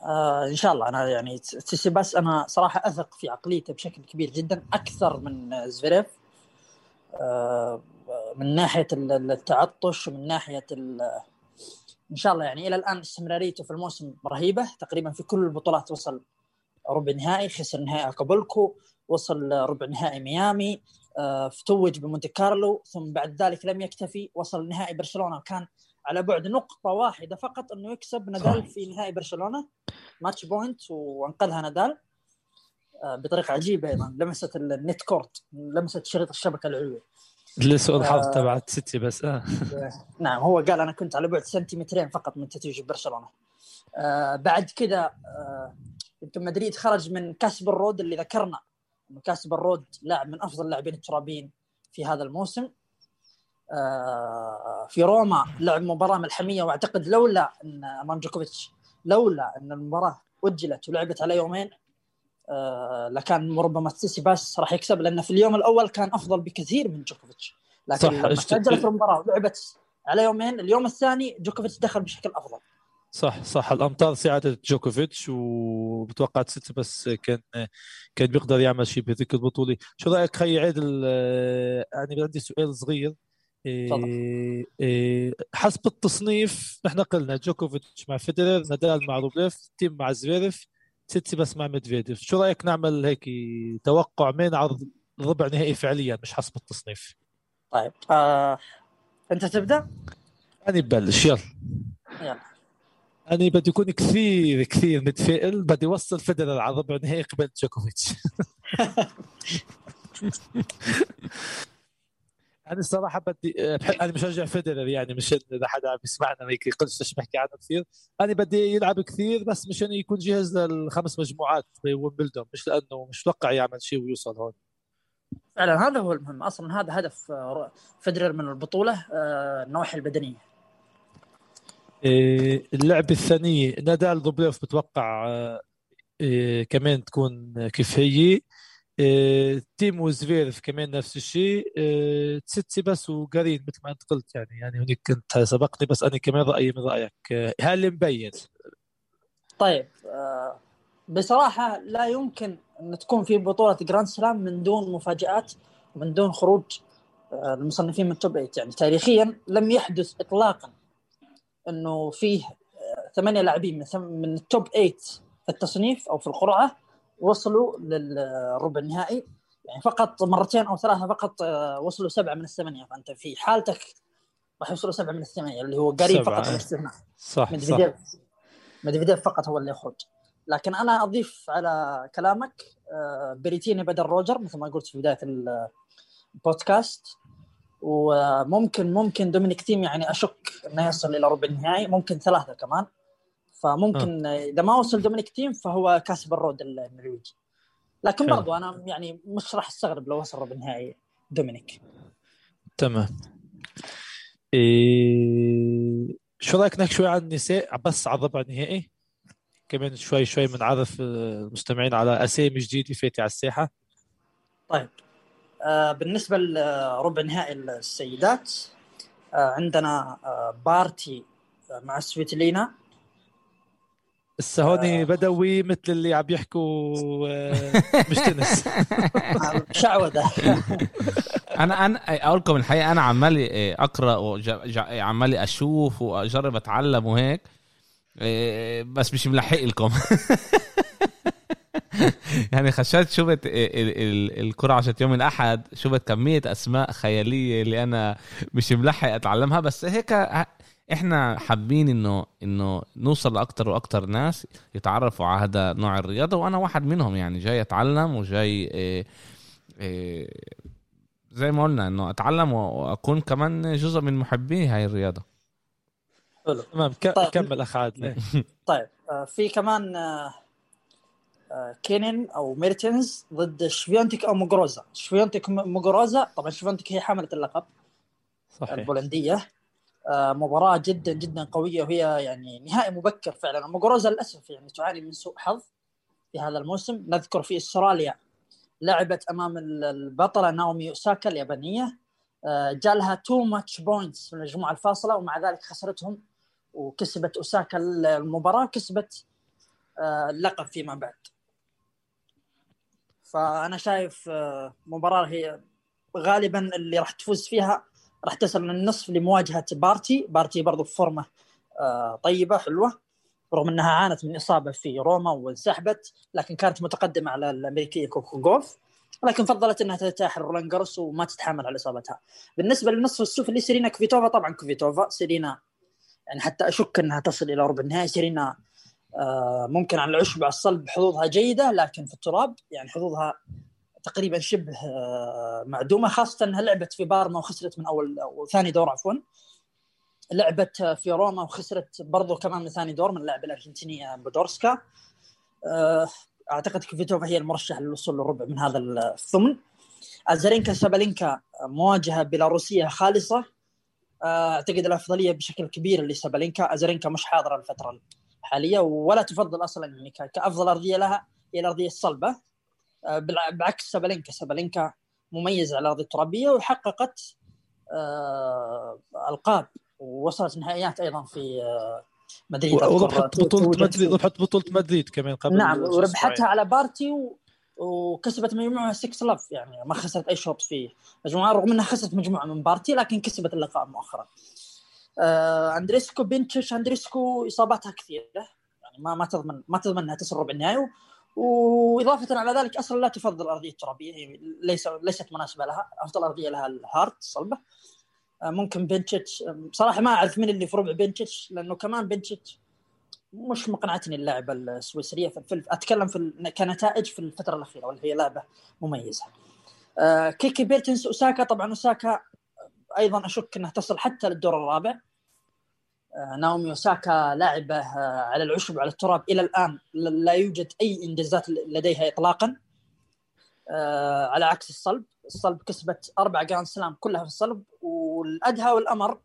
S3: آه إن شاء الله. أنا يعني بس أنا صراحة أثق في عقليته بشكل كبير جدا أكثر من زفيرف من ناحية التعطش ومن ناحية إن شاء الله يعني إلى الآن استمراريته في الموسم رهيبة. تقريبا في كل البطولات وصل ربع نهائي خسر نهائي أكابولكو وصل ربع نهائي ميامي آه، فتوج بمونت كارلو ثم بعد ذلك لم يكتفي وصل نهائي برشلونة. كان على بعد نقطة واحدة فقط إنه يكسب نادال في نهائي برشلونة. match point وأنقذها نادال. آه، بطريقة عجيبة أيضا. لمست ال net cord لمست شريط الشبكة العلوي.
S2: لسوء الحظ
S3: آه.
S2: تبع سيتسيباس آه.
S3: نعم هو قال أنا كنت على بعد سنتيمترين فقط من تتويج برشلونة. آه بعد كذا آه يمكن مدريد خرج من كاسبر رود اللي ذكرنا. إنه كاسبر رود لاعب من أفضل اللاعبين الترابيين في هذا الموسم. آه في روما لعب مباراة ملحمية وأعتقد لولا أن امام جوكوفيتش لولا أن المباراة أجلت ولعبت على يومين آه لكان ربما سيتسيباس راح يكسب لأن في اليوم الأول كان أفضل بكثير من جوكوفيتش. لكن
S2: صح،
S3: لما تاجلت المباراه ولعبت على يومين اليوم الثاني جوكوفيتش دخل بشكل أفضل.
S2: صح صح. الأمطار ساعدت جوكوفيتش وبتوقع سيتسيباس كان كان بيقدر يعمل شيء بذيك البطولة. شو رأيك خي عادل آه، يعني عندي سؤال صغير. إيه إيه حسب التصنيف نحن قلنا جوكوفيتش مع فيدرر نادال مع روبليف تيم مع زفيرف سيتسيباس مع ميدفيديف. شو رأيك نعمل هيك توقع مين عرض ربع نهائي فعليا مش حسب التصنيف؟
S3: طيب آه أنت تبدأ؟
S2: أنا ببلش يلا.
S3: يلا.
S2: أنا بدي أكون كثير كثير متفائل بدي أوصل فيدرر على ربع نهائي قبل جوكوفيتش. أنا الصراحة بدي بحب أنا مشجع فيدرر يعني مش إذا حدا عم يسمعنا ما يقلش إيش بحكي عنه كثير. أنا بدي يلعب كثير بس مشان يكون جاهز للخمس مجموعات بويمبلدون مش لأنه مش متوقع يعمل شيء ويوصل هون.
S3: فعلا هذا هو المهم. أصلا هذا هدف آه، فederer من البطولة آه، النواحي البدنية.
S2: إيه، اللعبة الثانية نادال دوبليف بتوقع آه، إيه، كمان تكون كيف هي. إيه، تيم وزفيرف كمان نفس الشيء تسيتسي بس وقارين مثل ما انت قلت يعني يعني هناك كنت سبقني بس أنا كمان رايي من رايك هل مبين
S3: طيب بصراحه لا يمكن ان تكون في بطوله Grand Slam من دون مفاجات ومن دون خروج المصنفين من ال top 8 يعني تاريخيا لم يحدث اطلاقا انه فيه ثمانيه لاعبين من ال top 8 في التصنيف أو في القرعه وصلوا للربع النهائي. يعني فقط مرتين أو ثلاثة فقط آه، وصلوا سبعة من الثمانية. فأنت في حالتك راح يوصلوا سبعة من الثمانية اللي هو قريب
S2: سبعة.
S3: فقط الاستثناء
S2: صح صح.
S3: مدفيديف مدفيديف فقط هو اللي يخرج. لكن أنا أضيف على كلامك آه، بريتيني بدل روجر مثل ما قلت في بداية ال- البودكاست. وممكن ممكن دومينيك تيم يعني أشك إنه يصل إلى ربع النهائي ممكن ثلاثة كمان. فممكن آه. إذا ما وصل دومينيك تيم فهو كاسبر رود النرويجي. لكن
S2: حلو.
S3: برضو أنا يعني مش راح أستغرب لو وصل ربع النهائي دومينيك.
S2: تمام. إيه... شو رأيك نحكي شوي عن النساء بس على الربع النهائي. كمان شوي شوي بنعرف آه، المستمعين على أسامي جديدة فاتي على الساحة.
S3: طيب. آه بالنسبة لربع نهائي السيدات آه عندنا آه بارتي آه، مع سويتلينا.
S2: هسه هون
S3: آه.
S2: بدوي مثل اللي عم يحكوا آه، مش تنس.
S3: آه، شعوذه
S1: أنا أنا أقول لكم الحقيقة أنا عمالي إيه، أقرأ وعمالي أشوف وأجرب أتعلم وهيك بس مش ملحق لكم. يعني خشيت شفت ال- ال- الكرة عشان يوم الأحد شفت كمية أسماء خيالية اللي أنا مش ملحق أتعلمها بس هيك إحنا حابين إنه إنه نوصل لأكتر وأكتر ناس يتعرفوا على هذا نوع الرياضة وأنا واحد منهم يعني جاي أتعلم وجاي إيه إيه زي ما قلنا إنه أتعلم وأكون كمان جزء من محبي هاي الرياضة.
S3: حلو.
S2: تمام ك-
S3: طيب.
S2: كمل أخ عادل.
S3: طيب آه في كمان آه آه كينين أو ميرتنز ضد شفيونتك أو موغروزا شفيونتك م- موغروزا طبعا شفيونتك هي حاملة اللقب
S2: صحيح.
S3: البولندية. مباراة جدا جدا قوية وهي يعني نهائي مبكر فعلا. موغروزا للأسف يعني تعاني من سوء حظ في هذا الموسم. نذكر في استراليا لعبت أمام ال- البطلة ناومي أوساكا اليابانية. آه، جالها two match points في المجموعة الفاصلة ومع ذلك خسرتهم وكسبت أوساكا المباراة وكسبت آه، اللقب فيما بعد. فأنا شايف آه، مباراة هي غالبا اللي راح تفوز فيها راح تصل للنصف لمواجهة بارتي. بارتي برضو في فورمه آه، طيبة حلوة رغم إنها عانت من إصابة في روما وانسحبت لكن كانت متقدمة على الأمريكية كوكو جوف لكن فضلت إنها ترتاح رولان جاروس وما تتحمل على إصابتها. بالنسبة للنصف السفلي سيرينا كوفيتوفا طبعا كوفيتوفا سيرينا يعني حتى أشك إنها تصل إلى ربع النهائي. سيرينا آه، ممكن على العشب على الصلب حظوظها جيدة لكن في التراب يعني حظوظها تقريبا شبه آه، معدومة خاصة إنها لعبت في بارما وخسرت من أول أو ثاني دور عفوا. لعبت في روما وخسرت برضو كمان من ثاني دور من اللاعب الأرجنتيني بودورسكا. آه، أعتقد كوفيتوفا هي المرشح للوصول للربع من هذا الثمن. ازارينكا سابالينكا مواجهة بيلاروسية خالصة. أعتقد الأفضلية بشكل كبير لسابالينكا. ازارينكا مش حاضرة الفترة الحالية ولا تفضل أصلا يعني كأفضل أرضية لها هي الأرضية الصلبة. آه، بعكس سابالينكا. سابالينكا مميز على الأرض الترابية وحققت آه، ألقاب ووصلت نهائيات أيضا في آه،
S2: مدريد. وربحت بطولة مدريد ربحت بطولة مدريد كمان
S3: قبل نعم وربحتها على بارتي و... وكسبت مجموعة 6 love يعني ما خسرت أي شوط في مجموعة رغم إنها خسرت مجموعة من بارتي لكن كسبت اللقاء مؤخرا. آه أندريسكو بنتش أندريسكو إصاباتها كثيرة. يعني ما ما تضمن ما تضمن انها تصل ربع النهائي. وإضافة على ذلك أصلا لا تفضل الارضيه الترابيه هي ليس ليست مناسبة لها أفضل أرضية لها ال hard الصلبه آه ممكن بنتش بصراحه ما أعرف مين اللي في ربع بنتش لأنه كمان بنتش مش مقنعتني اللعبة السويسرية في أتكلم في كنتائج في الفترة الأخيرة واللي هي لعبة مميزة. آه كيكي بيرتنس أوساكا طبعا أوساكا أيضا أشك إنها تصل حتى للدور الرابع. آه ناومي اوساكا لاعبه آه على العشب وعلى التراب إلى الآن لا يوجد أي إنجازات لديها اطلاقا. آه على عكس الصلب الصلب كسبت أربع جراند سلام كلها في الصلب والأدهى والأمر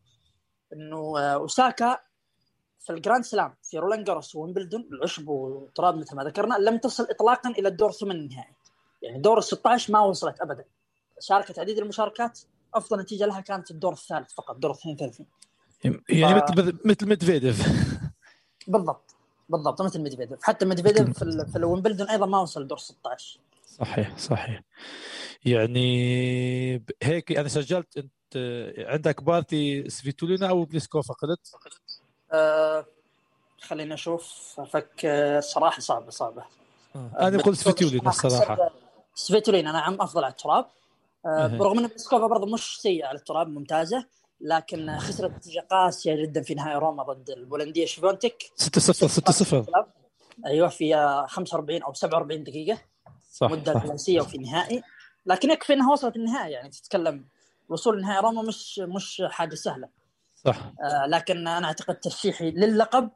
S3: إنه آه، اوساكا في الجراند سلام في رولان جاروس ويمبلدون العشب وتراب مثل ما ذكرنا لم تصل اطلاقا إلى الدور ثمن النهائي. يعني دور ال 16 ما وصلت ابدا. شاركت عديد المشاركات أفضل نتيجة لها كانت الدور الثالث فقط دور 32
S2: يعني ف... مثل مثل ميدفيديف.
S3: بالضبط. بالضبط مثل ميدفيديف. حتى ميدفيديف في, ال... في الويمبلدون أيضا ما وصل دور 16
S2: صحيح صحيح. يعني هيك أنا سجلت أنت عندك بارتي سفيتولينا أو بليسكوفا قلت؟
S3: آه خلينا أشوف. أفك الصراحه صعبة صعبة.
S2: آه. أنا قلت سفيتولين الصراحه
S3: سفيتولين أنا عم أفضل على التراب. آه برغم إن بليسكوفا برضه مش سيء على التراب ممتازة. لكن خسرت نتيجة قاسية جدا في نهائي روما ضد البولندية شفيونتك
S2: 6 0 6 0
S3: أيوه في 45 أو 47 دقيقة. صح مدة قياسيه وفي النهائي لكن يكفي إنها وصلت النهائي يعني تتكلم وصول نهائي روما مش مش حاجة سهلة.
S2: صح.
S3: آه لكن أنا أعتقد ترشيحي للقب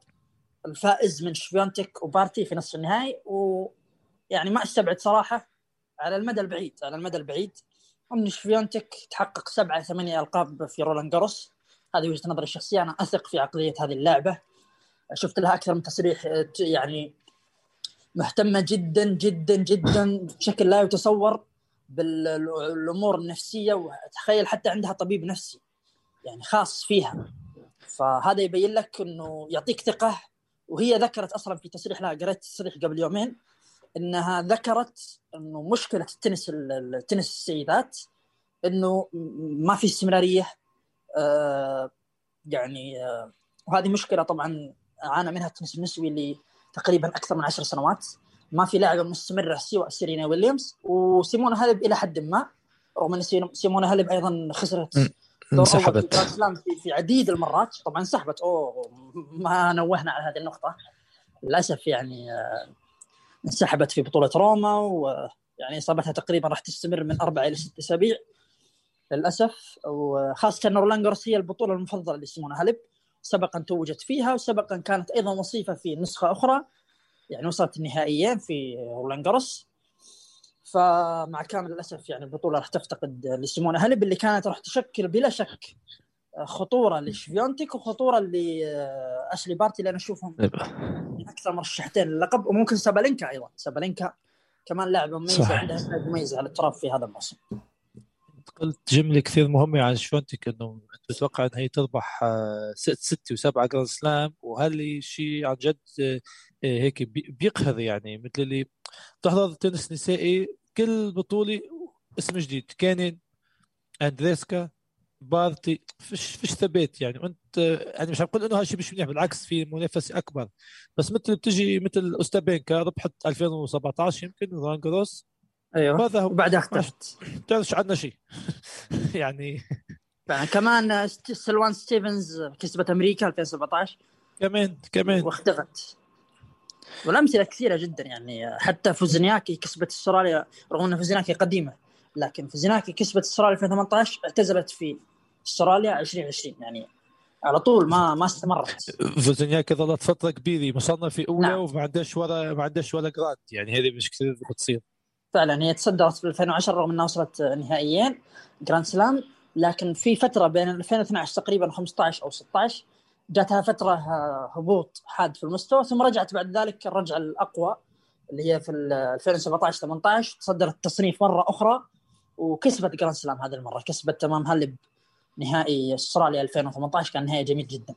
S3: الفائز من شفيونتك وبارتي في نصف النهائي. ويعني ما استبعد صراحة على المدى البعيد على المدى البعيد ان شفيونتك تحقق سبعة ثمانية ألقاب في رولان جاروس. هذه وجهة نظري الشخصية. أنا أثق في عقلية هذه اللعبة. شفت لها أكثر من تصريح يعني مهتمة جدا جدا جدا بشكل لا يتصور بالأمور النفسية. وتخيل حتى عندها طبيب نفسي يعني خاص فيها. فهذا يبين لك إنه يعطيك ثقة. وهي ذكرت أصلا في تصريح لها قريت تصريح قبل يومين. إنها ذكرت إنه مشكلة التنس التنس السيدات إنه ما في استمرارية آه يعني آه وهذه مشكلة طبعا عانى منها التنس النسوي اللي تقريبا أكثر من عشر سنوات. ما في لاعبه مستمره سوى سيرينا ويليامز وسيمونا هالب إلى حد ما رغم إن سيمونا هالب أيضا خسرت
S2: انسحبت.
S3: في, في عديد المرات. طبعا انسحبت. أوه ما نوهنا على هذه النقطة. للأسف يعني آه، انسحبت في بطولة روما ويعني إصابتها تقريبا راح تستمر من أربع إلى ست أسابيع للأسف. وخاصة إن رولان هي البطولة المفضلة لسيمونا هالب سبقا توجت فيها وسبقا كانت أيضا وصيفة في نسخة أخرى يعني وصلت النهائيين في رولان فمع كامل الأسف يعني البطولة راح تفتقد لسيمونا هالب اللي كانت راح تشكل بلا شك خطورة لشفيونتك وخطورة لاشلي بارتي اللي أنا أشوفهم من أكثر مرشحتين للقب. وممكن سابالينكا أيضا. سابالينكا كمان لاعب مميز عندها اسماء مميزه على التراب في هذا الموسم.
S2: قلت جمله كثير مهمه عن شفيونتك إنه أنت تتوقع ان هي تربح آه، ست ست وسبعة جراند سلام وهالشيء عن جد آه، هيك بيقهر يعني؟ مثل اللي تحضر تنس نسائي كل بطولة اسم جديد. كينين أندريسكو بارتي فيش فيش ثبات يعني؟ وأنت يعني مش عم بقول إنه هالشيء مش منيح بالعكس في منافسه أكبر. بس مثل بتجي مثل اوستابينكا ربحت 2017 يمكن رولان جاروس.
S3: أيوه ماذا هو؟ وبعدها اختفت.
S2: بتعرفش عندنا شيء؟ يعني
S3: يعني كمان سلوان ستيفنز كسبت أمريكا 2017
S2: كمان كمان.
S3: واختفت. والأمثلة كثيرة جدا يعني. حتى فوزنياكي كسبت أستراليا رغم إن فوزنياكي قديمة لكن فوزنياكي كسبت أستراليا 2018 اعتزلت في أستراليا 2020 يعني على طول ما ما استمرت
S2: فوزنياكي ظلت فترة كبيرة مصنفه أولى
S3: نعم.
S2: وما عندهاش ولا ما عندهاش ولا جراند يعني هذه مش كثير بتصير
S3: فعلا هي تصدرت في 2010 رغم إنها وصلت نهائيين جراند سلام لكن في فترة بين 2012 تقريبا 15 أو 16 جاتها فترة آه، هبوط حاد في المستوى ثم رجعت بعد ذلك الرجعة الأقوى اللي هي في ال 2017 18 تصدرت التصنيف مرة أخرى وكسبت جراند سلام هذه المرة كسبت أمام هاليب نهائي أستراليا 2018 كان نهائي جميل جدا.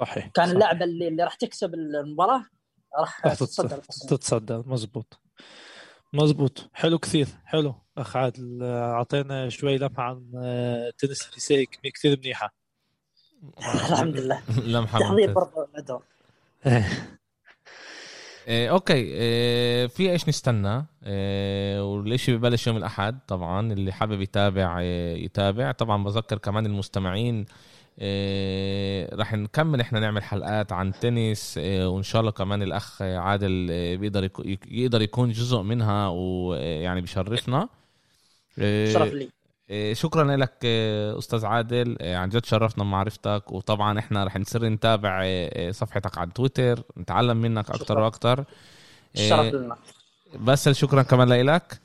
S2: صحيح
S3: كان. اللاعب اللي, اللي راح تكسب المباراة راح
S2: راح
S3: تتصدر.
S2: تتصدر.
S3: التصنيف
S2: تتصدر. مزبوط. مزبوط. حلو كثير. حلو. أخ عادل أعطينا شوي لمحة عن آه، التنس النسائي كثير منيحة.
S3: الحمد لله.
S1: لمحة
S3: تحضير. برضه
S1: إيه أوكي إيه في إيش نستنى؟ إيه والاشي ببلش يوم الأحد؟ طبعا اللي حابب يتابع إيه يتابع. طبعا بذكر كمان المستمعين إيه راح نكمل إحنا نعمل حلقات عن تنس إيه وإن شاء الله كمان الأخ عادل إيه بيقدر يقدر يكون جزء منها ويعني بيشرفنا إيه
S3: شرف لي.
S1: شكرا لك إيه، أستاذ عادل. إيه، عن جد شرفنا بمعرفتك. وطبعا إحنا رح نصير نتابع إيه، إيه، صفحتك على تويتر. نتعلم منك
S3: أكثر.
S1: وأكثر
S3: الشرف لنا.
S1: بس شكرا كمان لك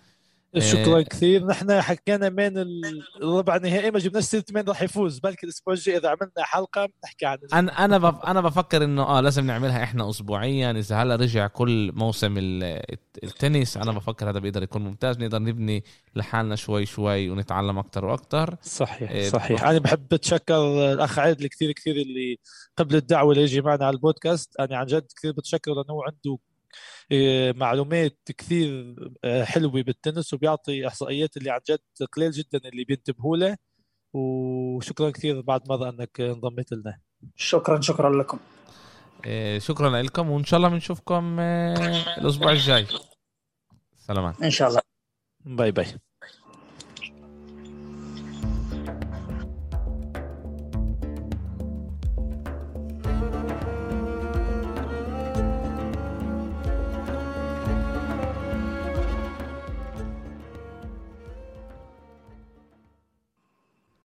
S2: شكرا
S1: إيه.
S2: كثير. نحن حكينا ال- الربع النهائي ما جبناش سيره مين راح يفوز. بلكي الأسبوع الجاي إذا عملنا حلقة بنحكي عن
S1: أنا أنا بف... أنا بفكر إنه آه لازم نعملها إحنا اسبوعيا. إذا هلا رجع كل موسم ال- التنس أنا بفكر هذا بيقدر يكون ممتاز. نقدر نبني لحالنا شوي شوي ونتعلم أكثر وأكثر
S2: صحيح
S1: إيه،
S2: صحيح. أنا بحب أتشكر الأخ عادل كثير كثير اللي قبل الدعوة اللي يجي معنا على البودكاست. أنا عن جد كثير بتشكر لأنه عنده معلومات كثير آه، حلوة بالتنس وبيعطي إحصائيات اللي عن جد قليل جدا اللي بينتبهوا له. وشكرا كثير بعد مره إنك انضميت لنا.
S3: شكرا شكرا لكم.
S1: إيه، شكرا لكم وإن شاء الله بنشوفكم آه، الأسبوع الجاي. سلامات.
S3: إن شاء الله.
S2: باي باي.